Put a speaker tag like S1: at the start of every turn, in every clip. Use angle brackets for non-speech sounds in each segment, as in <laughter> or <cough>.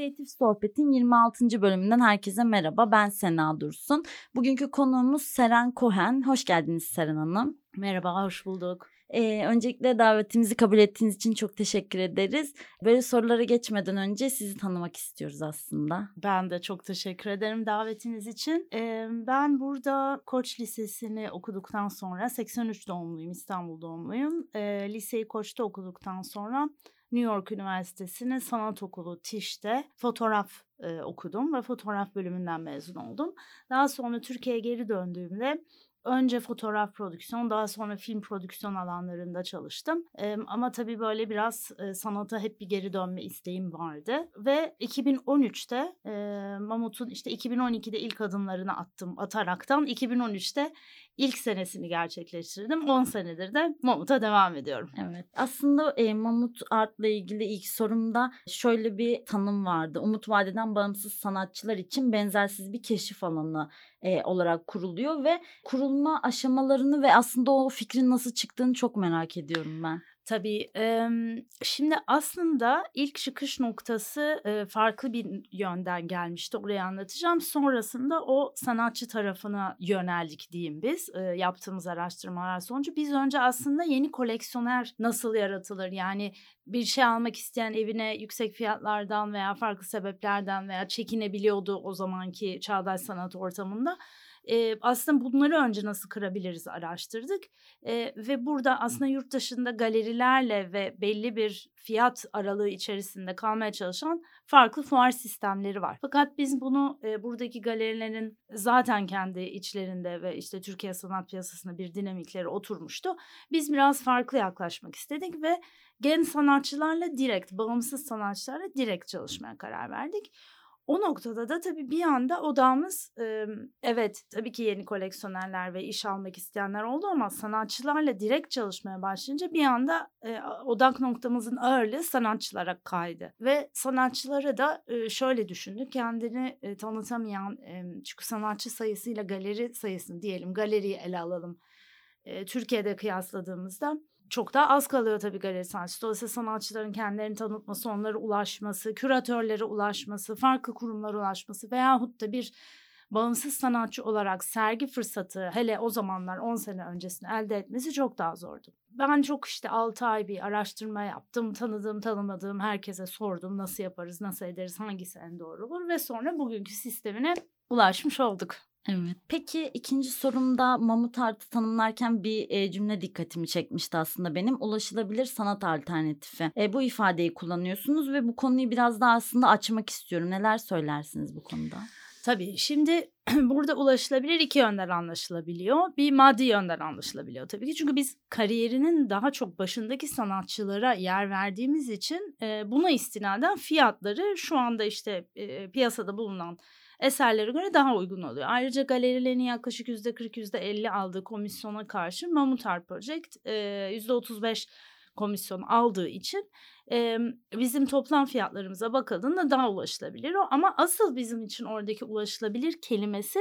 S1: Kreatif Sohbet'in 26. bölümünden herkese merhaba. Ben Sena Dursun. Bugünkü konuğumuz Seren Kohen. Hoş geldiniz Seren Hanım.
S2: Merhaba, hoş bulduk.
S1: Ee, öncelikle davetimizi kabul ettiğiniz için çok teşekkür ederiz. Böyle sorulara geçmeden önce sizi tanımak istiyoruz aslında.
S2: Ben de çok teşekkür ederim davetiniz için. Ee, ben burada Koç Lisesi'ni okuduktan sonra 83 doğumluyum, İstanbul doğumluyum. Ee, liseyi Koç'ta okuduktan sonra New York Üniversitesi'nin sanat okulu TİŞ'te fotoğraf e, okudum ve fotoğraf bölümünden mezun oldum. Daha sonra Türkiye'ye geri döndüğümde önce fotoğraf prodüksiyon daha sonra film prodüksiyon alanlarında çalıştım. E, ama tabii böyle biraz e, sanata hep bir geri dönme isteğim vardı. Ve 2013'te e, Mamut'un işte 2012'de ilk adımlarını attım ataraktan 2013'te ilk senesini gerçekleştirdim. 10 senedir de Mamut'a devam ediyorum.
S1: Evet. Aslında e, Mamut Art'la ilgili ilk sorumda şöyle bir tanım vardı. Umut Vadeden bağımsız sanatçılar için benzersiz bir keşif alanı e, olarak kuruluyor ve kurulma aşamalarını ve aslında o fikrin nasıl çıktığını çok merak ediyorum ben.
S2: Tabii. şimdi aslında ilk çıkış noktası farklı bir yönden gelmişti. Orayı anlatacağım. Sonrasında o sanatçı tarafına yöneldik diyeyim biz. yaptığımız araştırmalar sonucu. Biz önce aslında yeni koleksiyoner nasıl yaratılır? Yani bir şey almak isteyen evine yüksek fiyatlardan veya farklı sebeplerden veya çekinebiliyordu o zamanki çağdaş sanat ortamında e, aslında bunları önce nasıl kırabiliriz araştırdık e, ve burada aslında yurt dışında galerilerle ve belli bir fiyat aralığı içerisinde kalmaya çalışan farklı fuar sistemleri var. Fakat biz bunu e, buradaki galerilerin zaten kendi içlerinde ve işte Türkiye sanat piyasasında bir dinamikleri oturmuştu. Biz biraz farklı yaklaşmak istedik ve genç sanatçılarla direkt, bağımsız sanatçılarla direkt çalışmaya karar verdik. O noktada da tabii bir anda odamız evet tabii ki yeni koleksiyonerler ve iş almak isteyenler oldu ama sanatçılarla direkt çalışmaya başlayınca bir anda e, odak noktamızın ağırlığı sanatçılara kaydı. Ve sanatçılara da e, şöyle düşündük kendini e, tanıtamayan çünkü sanatçı sayısıyla galeri sayısını diyelim galeriyi ele alalım. Türkiye'de kıyasladığımızda çok daha az kalıyor tabii galeri sanatçısı. Dolayısıyla sanatçıların kendilerini tanıtması, onlara ulaşması, küratörlere ulaşması, farklı kurumlara ulaşması veyahut da bir bağımsız sanatçı olarak sergi fırsatı hele o zamanlar 10 sene öncesini elde etmesi çok daha zordu. Ben çok işte 6 ay bir araştırma yaptım. Tanıdığım, tanımadığım herkese sordum. Nasıl yaparız, nasıl ederiz, hangisi en doğru olur ve sonra bugünkü sistemine ulaşmış olduk.
S1: Evet. Peki ikinci sorumda mamut artı tanımlarken bir e, cümle dikkatimi çekmişti aslında benim. Ulaşılabilir sanat alternatifi. E, bu ifadeyi kullanıyorsunuz ve bu konuyu biraz daha aslında açmak istiyorum. Neler söylersiniz bu konuda?
S2: Tabii şimdi <clears throat> burada ulaşılabilir iki yönden anlaşılabiliyor. Bir maddi yönden anlaşılabiliyor tabii ki. Çünkü biz kariyerinin daha çok başındaki sanatçılara yer verdiğimiz için e, buna istinaden fiyatları şu anda işte e, piyasada bulunan eserlere göre daha uygun oluyor. Ayrıca galerilerin yaklaşık %40 %50 aldığı komisyona karşı Mamut Art Project e, %35 komisyon aldığı için bizim toplam fiyatlarımıza bakıldığında daha ulaşılabilir o. Ama asıl bizim için oradaki ulaşılabilir kelimesi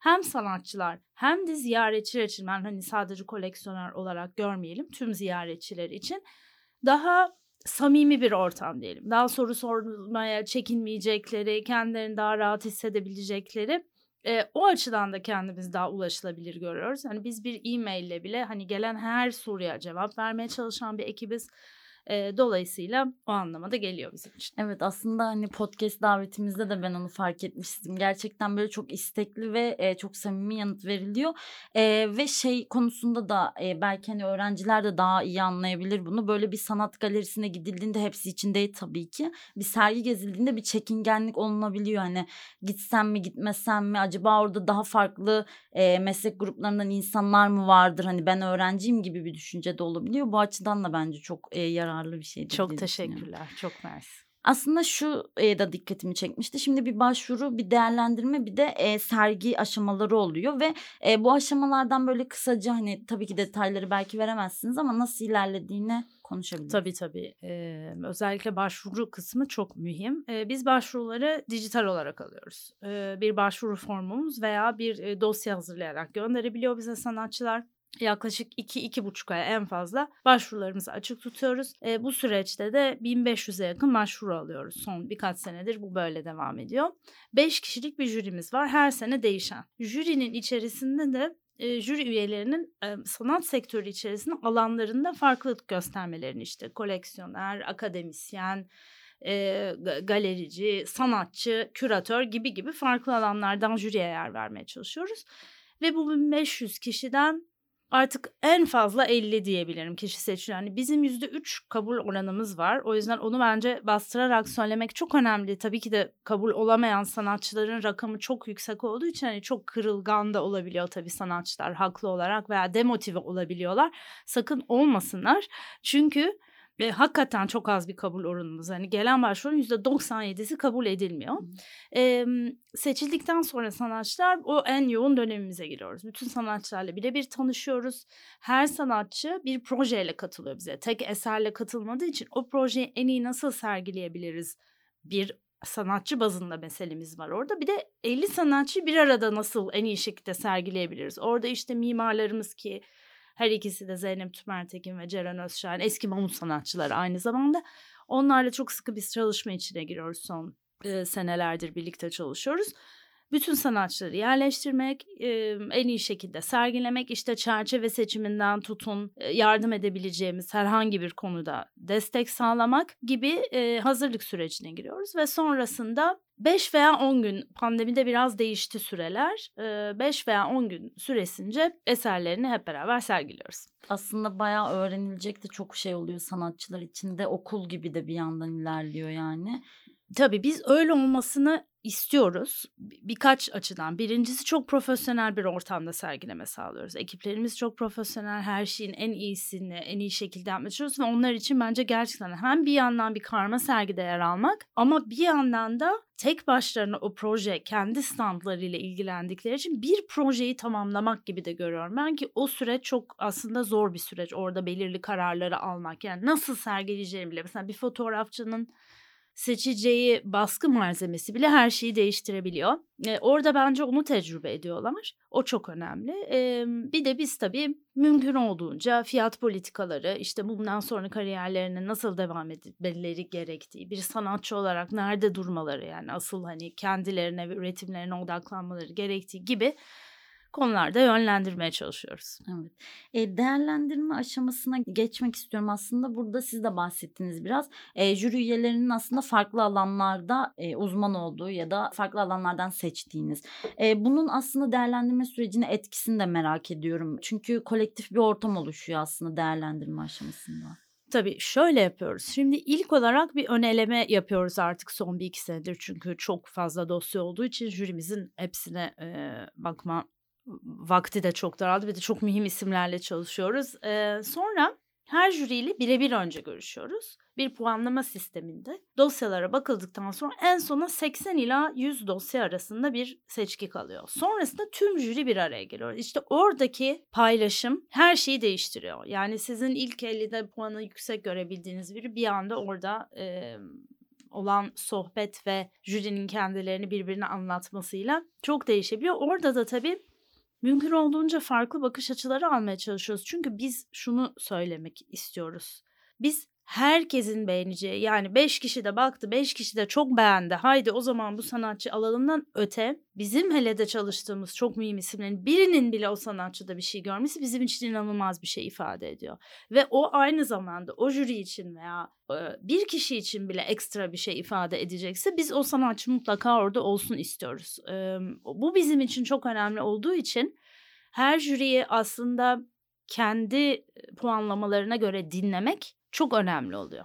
S2: hem sanatçılar hem de ziyaretçiler için ben hani sadece koleksiyoner olarak görmeyelim tüm ziyaretçiler için daha samimi bir ortam diyelim. Daha soru sormaya çekinmeyecekleri, kendilerini daha rahat hissedebilecekleri e, o açıdan da kendimizi daha ulaşılabilir görüyoruz. Hani biz bir e-maille bile hani gelen her soruya cevap vermeye çalışan bir ekibiz. E, dolayısıyla o anlamada geliyor bizim için.
S1: Evet aslında hani podcast davetimizde de ben onu fark etmiştim. Gerçekten böyle çok istekli ve e, çok samimi yanıt veriliyor. E, ve şey konusunda da e, belki hani öğrenciler de daha iyi anlayabilir bunu. Böyle bir sanat galerisine gidildiğinde hepsi için tabii ki. Bir sergi gezildiğinde bir çekingenlik olunabiliyor. Hani gitsem mi gitmesem mi acaba orada daha farklı e, meslek gruplarından insanlar mı vardır? Hani ben öğrenciyim gibi bir düşünce de olabiliyor. Bu açıdan da bence çok e, yararlı yararlı bir şeydi.
S2: Çok teşekkürler. Çok mersi.
S1: Aslında şu e, da dikkatimi çekmişti. Şimdi bir başvuru, bir değerlendirme, bir de e, sergi aşamaları oluyor ve e, bu aşamalardan böyle kısaca hani tabii ki detayları belki veremezsiniz ama nasıl ilerlediğini konuşabiliriz.
S2: Tabii tabii. Ee, özellikle başvuru kısmı çok mühim. Ee, biz başvuruları dijital olarak alıyoruz. Ee, bir başvuru formumuz veya bir e, dosya hazırlayarak gönderebiliyor bize sanatçılar. Yaklaşık 2-2,5 ay en fazla başvurularımızı açık tutuyoruz. E, bu süreçte de 1500'e yakın başvuru alıyoruz. Son birkaç senedir bu böyle devam ediyor. 5 kişilik bir jürimiz var her sene değişen. Jürinin içerisinde de e, jüri üyelerinin e, sanat sektörü içerisinde alanlarında farklılık göstermelerini işte koleksiyoner, akademisyen, e, galerici, sanatçı, küratör gibi gibi farklı alanlardan jüriye yer vermeye çalışıyoruz. Ve bu 1500 kişiden artık en fazla 50 diyebilirim kişi seçiyor. Yani bizim %3 kabul oranımız var. O yüzden onu bence bastırarak söylemek çok önemli. Tabii ki de kabul olamayan sanatçıların rakamı çok yüksek olduğu için hani çok kırılgan da olabiliyor tabii sanatçılar haklı olarak veya demotive olabiliyorlar. Sakın olmasınlar. Çünkü ve hakikaten çok az bir kabul oranımız. Hani gelen başvurunun %97'si kabul edilmiyor. Ee, seçildikten sonra sanatçılar o en yoğun dönemimize giriyoruz. Bütün sanatçılarla birebir tanışıyoruz. Her sanatçı bir projeyle katılıyor bize. Tek eserle katılmadığı için o projeyi en iyi nasıl sergileyebiliriz? Bir sanatçı bazında meselemiz var orada. Bir de 50 sanatçı bir arada nasıl en iyi şekilde sergileyebiliriz? Orada işte mimarlarımız ki her ikisi de Zeynep Tümertekin ve Ceren Özşahin eski mamut sanatçıları aynı zamanda. Onlarla çok sıkı bir çalışma içine giriyoruz son e, senelerdir birlikte çalışıyoruz. Bütün sanatçıları yerleştirmek, e, en iyi şekilde sergilemek, işte çerçeve seçiminden tutun e, yardım edebileceğimiz herhangi bir konuda destek sağlamak gibi e, hazırlık sürecine giriyoruz ve sonrasında 5 veya 10 gün pandemide biraz değişti süreler. 5 veya 10 gün süresince eserlerini hep beraber sergiliyoruz.
S1: Aslında bayağı öğrenilecek de çok şey oluyor sanatçılar için de okul gibi de bir yandan ilerliyor yani.
S2: Tabii biz öyle olmasını istiyoruz birkaç açıdan. Birincisi çok profesyonel bir ortamda sergileme sağlıyoruz. Ekiplerimiz çok profesyonel, her şeyin en iyisini en iyi şekilde yapmaya çalışıyoruz ve onlar için bence gerçekten hem bir yandan bir karma sergide yer almak ama bir yandan da tek başlarına o proje kendi standlarıyla ilgilendikleri için bir projeyi tamamlamak gibi de görüyorum. Ben ki o süreç çok aslında zor bir süreç. Orada belirli kararları almak. Yani nasıl sergileyeceğini bile. Mesela bir fotoğrafçının seçeceği baskı malzemesi bile her şeyi değiştirebiliyor. E, orada bence onu tecrübe ediyorlar. O çok önemli. E, bir de biz tabii mümkün olduğunca fiyat politikaları, işte bundan sonra kariyerlerine nasıl devam etmeleri gerektiği, bir sanatçı olarak nerede durmaları yani asıl hani kendilerine ve üretimlerine odaklanmaları gerektiği gibi konularda yönlendirmeye çalışıyoruz.
S1: Evet. E, değerlendirme aşamasına geçmek istiyorum aslında. Burada siz de bahsettiniz biraz. E, jüri üyelerinin aslında farklı alanlarda e, uzman olduğu ya da farklı alanlardan seçtiğiniz. E, bunun aslında değerlendirme sürecine etkisini de merak ediyorum. Çünkü kolektif bir ortam oluşuyor aslında değerlendirme aşamasında.
S2: Tabii şöyle yapıyoruz. Şimdi ilk olarak bir ön eleme yapıyoruz artık son bir iki senedir. Çünkü çok fazla dosya olduğu için jürimizin hepsine e, bakma vakti de çok daraldı ve de çok mühim isimlerle çalışıyoruz. Ee, sonra her jüriyle birebir önce görüşüyoruz. Bir puanlama sisteminde dosyalara bakıldıktan sonra en sona 80 ila 100 dosya arasında bir seçki kalıyor. Sonrasında tüm jüri bir araya geliyor. İşte oradaki paylaşım her şeyi değiştiriyor. Yani sizin ilk 50'de puanı yüksek görebildiğiniz biri bir anda orada e, olan sohbet ve jürinin kendilerini birbirine anlatmasıyla çok değişebiliyor. Orada da tabii mümkün olduğunca farklı bakış açıları almaya çalışıyoruz. Çünkü biz şunu söylemek istiyoruz. Biz herkesin beğeneceği yani 5 kişi de baktı 5 kişi de çok beğendi haydi o zaman bu sanatçı alalımdan öte bizim hele de çalıştığımız çok mühim isimlerin birinin bile o sanatçıda bir şey görmesi bizim için inanılmaz bir şey ifade ediyor. Ve o aynı zamanda o jüri için veya bir kişi için bile ekstra bir şey ifade edecekse biz o sanatçı mutlaka orada olsun istiyoruz. Bu bizim için çok önemli olduğu için her jüriyi aslında kendi puanlamalarına göre dinlemek çok önemli oluyor.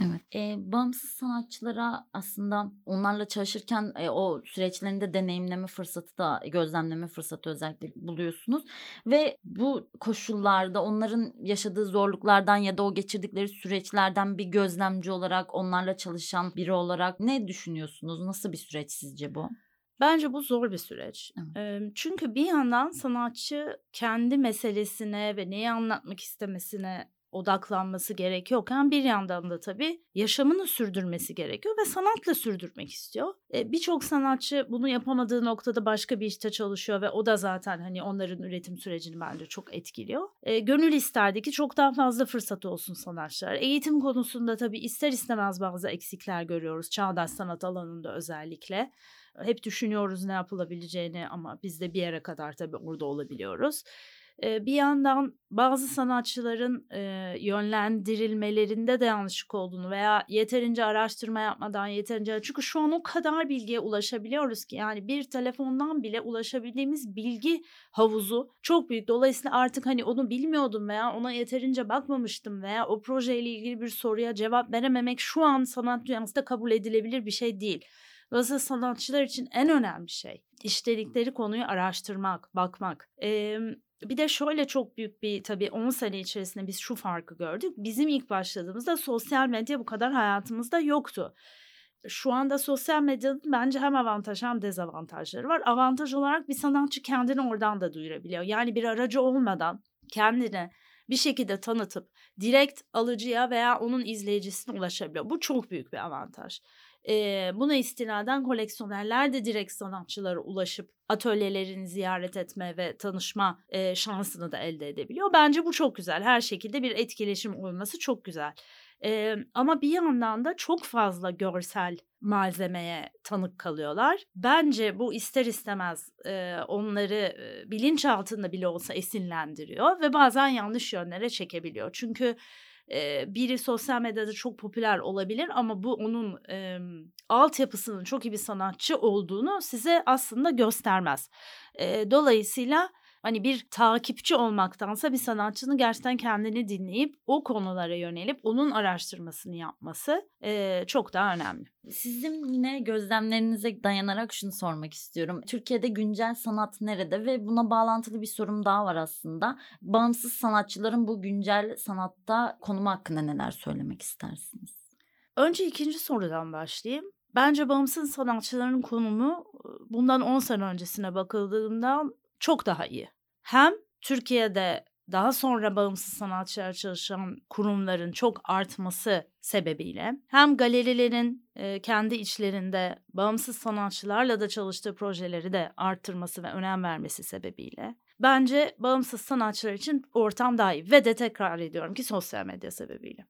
S1: Evet. E, bağımsız sanatçılara aslında onlarla çalışırken e, o süreçlerinde deneyimleme fırsatı da gözlemleme fırsatı özellikle buluyorsunuz ve bu koşullarda onların yaşadığı zorluklardan ya da o geçirdikleri süreçlerden bir gözlemci olarak onlarla çalışan biri olarak ne düşünüyorsunuz? Nasıl bir süreç sizce bu?
S2: Bence bu zor bir süreç. Evet. Çünkü bir yandan sanatçı kendi meselesine ve neyi anlatmak istemesine odaklanması gerekiyorken bir yandan da tabii yaşamını sürdürmesi gerekiyor ve sanatla sürdürmek istiyor. E, Birçok sanatçı bunu yapamadığı noktada başka bir işte çalışıyor ve o da zaten hani onların üretim sürecini bence çok etkiliyor. E, gönül isterdi ki çok daha fazla fırsat olsun sanatçılar. Eğitim konusunda tabii ister istemez bazı eksikler görüyoruz çağdaş sanat alanında özellikle. Hep düşünüyoruz ne yapılabileceğini ama biz de bir yere kadar tabii orada olabiliyoruz bir yandan bazı sanatçıların yönlendirilmelerinde de yanlışlık olduğunu veya yeterince araştırma yapmadan yeterince çünkü şu an o kadar bilgiye ulaşabiliyoruz ki yani bir telefondan bile ulaşabildiğimiz bilgi havuzu çok büyük. Dolayısıyla artık hani onu bilmiyordum veya ona yeterince bakmamıştım veya o projeyle ilgili bir soruya cevap verememek şu an sanat dünyasında kabul edilebilir bir şey değil. Dolayısıyla sanatçılar için en önemli şey işledikleri konuyu araştırmak, bakmak. Ee, bir de şöyle çok büyük bir tabii 10 sene içerisinde biz şu farkı gördük. Bizim ilk başladığımızda sosyal medya bu kadar hayatımızda yoktu. Şu anda sosyal medyanın bence hem avantaj hem dezavantajları var. Avantaj olarak bir sanatçı kendini oradan da duyurabiliyor. Yani bir aracı olmadan kendini bir şekilde tanıtıp direkt alıcıya veya onun izleyicisine ulaşabiliyor. Bu çok büyük bir avantaj. E, buna istinaden koleksiyonerler de direkt sanatçılara ulaşıp atölyelerini ziyaret etme ve tanışma e, şansını da elde edebiliyor. Bence bu çok güzel. Her şekilde bir etkileşim olması çok güzel. E, ama bir yandan da çok fazla görsel malzemeye tanık kalıyorlar. Bence bu ister istemez e, onları bilinç altında bile olsa esinlendiriyor ve bazen yanlış yönlere çekebiliyor. Çünkü biri sosyal medyada çok popüler olabilir ama bu onun e, altyapısının çok iyi bir sanatçı olduğunu size aslında göstermez. E, dolayısıyla hani bir takipçi olmaktansa bir sanatçının gerçekten kendini dinleyip o konulara yönelip onun araştırmasını yapması e, çok daha önemli.
S1: Sizin yine gözlemlerinize dayanarak şunu sormak istiyorum. Türkiye'de güncel sanat nerede ve buna bağlantılı bir sorum daha var aslında. Bağımsız sanatçıların bu güncel sanatta konumu hakkında neler söylemek istersiniz?
S2: Önce ikinci sorudan başlayayım. Bence bağımsız sanatçıların konumu bundan 10 sene öncesine bakıldığında çok daha iyi hem Türkiye'de daha sonra bağımsız sanatçılar çalışan kurumların çok artması sebebiyle hem galerilerin e, kendi içlerinde bağımsız sanatçılarla da çalıştığı projeleri de arttırması ve önem vermesi sebebiyle bence bağımsız sanatçılar için ortam daha iyi ve de tekrar ediyorum ki sosyal medya sebebiyle.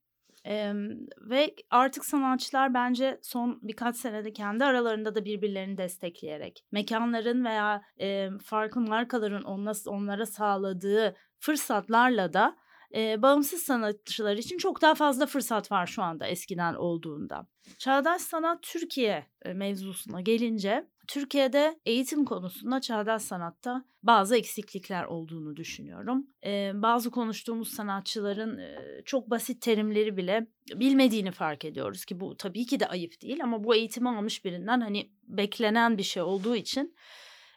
S2: Ee, ve artık sanatçılar bence son birkaç senede kendi aralarında da birbirlerini destekleyerek mekanların veya e, farklı markaların onla, onlara sağladığı fırsatlarla da e, bağımsız sanatçılar için çok daha fazla fırsat var şu anda eskiden olduğunda. Çağdaş Sanat Türkiye mevzusuna gelince Türkiye'de eğitim konusunda çağdaş sanatta bazı eksiklikler olduğunu düşünüyorum. Ee, bazı konuştuğumuz sanatçıların e, çok basit terimleri bile bilmediğini fark ediyoruz ki bu tabii ki de ayıp değil ama bu eğitimi almış birinden hani beklenen bir şey olduğu için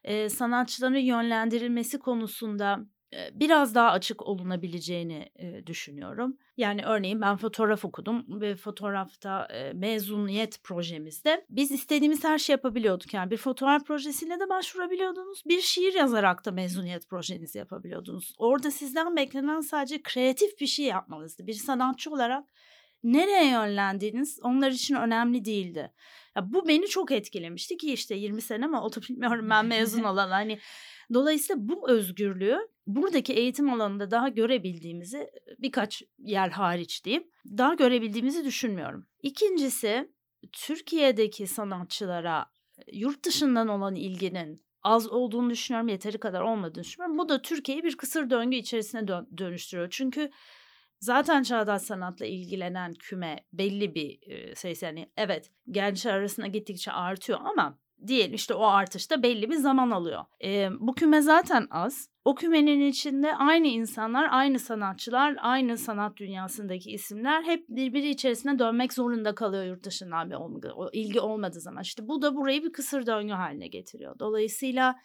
S2: e, sanatçıların yönlendirilmesi konusunda biraz daha açık olunabileceğini düşünüyorum. Yani örneğin ben fotoğraf okudum ve fotoğrafta mezuniyet projemizde biz istediğimiz her şey yapabiliyorduk. Yani bir fotoğraf projesiyle de başvurabiliyordunuz. Bir şiir yazarak da mezuniyet projenizi yapabiliyordunuz. Orada sizden beklenen sadece kreatif bir şey yapmanızdı. Bir sanatçı olarak nereye yönlendiğiniz onlar için önemli değildi. Ya bu beni çok etkilemişti ki işte 20 sene mi oldu bilmiyorum ben mezun <laughs> olan hani Dolayısıyla bu özgürlüğü buradaki eğitim alanında daha görebildiğimizi birkaç yer hariç diyeyim daha görebildiğimizi düşünmüyorum. İkincisi Türkiye'deki sanatçılara yurt dışından olan ilginin az olduğunu düşünüyorum, yeteri kadar olmadığını düşünüyorum. Bu da Türkiye'yi bir kısır döngü içerisine dön- dönüştürüyor. Çünkü zaten çağdaş sanatla ilgilenen küme belli bir e, sayısı yani evet gençler arasında gittikçe artıyor ama diyelim işte o artışta belli bir zaman alıyor. E, bu küme zaten az. O kümenin içinde aynı insanlar, aynı sanatçılar, aynı sanat dünyasındaki isimler hep birbiri içerisine dönmek zorunda kalıyor yurt dışından bir o ilgi olmadığı zaman. İşte bu da burayı bir kısır döngü haline getiriyor. Dolayısıyla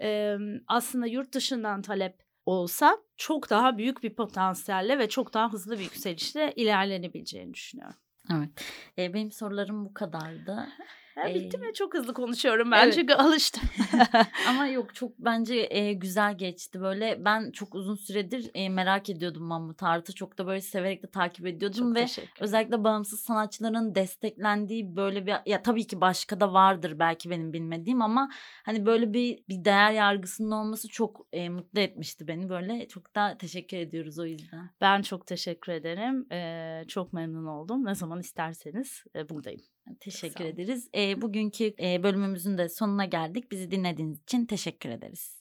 S2: e, aslında yurt dışından talep olsa çok daha büyük bir potansiyelle ve çok daha hızlı bir yükselişle ilerlenebileceğini düşünüyorum.
S1: Evet. E, benim sorularım bu kadardı. <laughs>
S2: Ha, bitti
S1: Eee
S2: mi? Çok hızlı konuşuyorum ben
S1: Evet.
S2: çünkü alıştım. <laughs> <laughs>
S1: Ama yok çok bence, eee, güzel geçti. Böyle ben çok uzun süredir, eee, merak ediyordum Mahmut Art'ı. Çok da böyle severek de takip ediyordum
S2: Çok
S1: ve özellikle bağımsız sanatçıların desteklendiği böyle bir ya tabii ki başka da vardır belki benim bilmediğim ama hani böyle bir bir değer yargısının olması çok, eee, mutlu etmişti beni. Böyle çok da teşekkür ediyoruz o yüzden.
S2: Ben çok teşekkür ederim. Eee, çok memnun oldum. Ne zaman isterseniz, eee, buradayım.
S1: Teşekkür ederiz. Eee, bugünkü, eee, bölümümüzün de sonuna geldik. Bizi dinlediğiniz için teşekkür ederiz.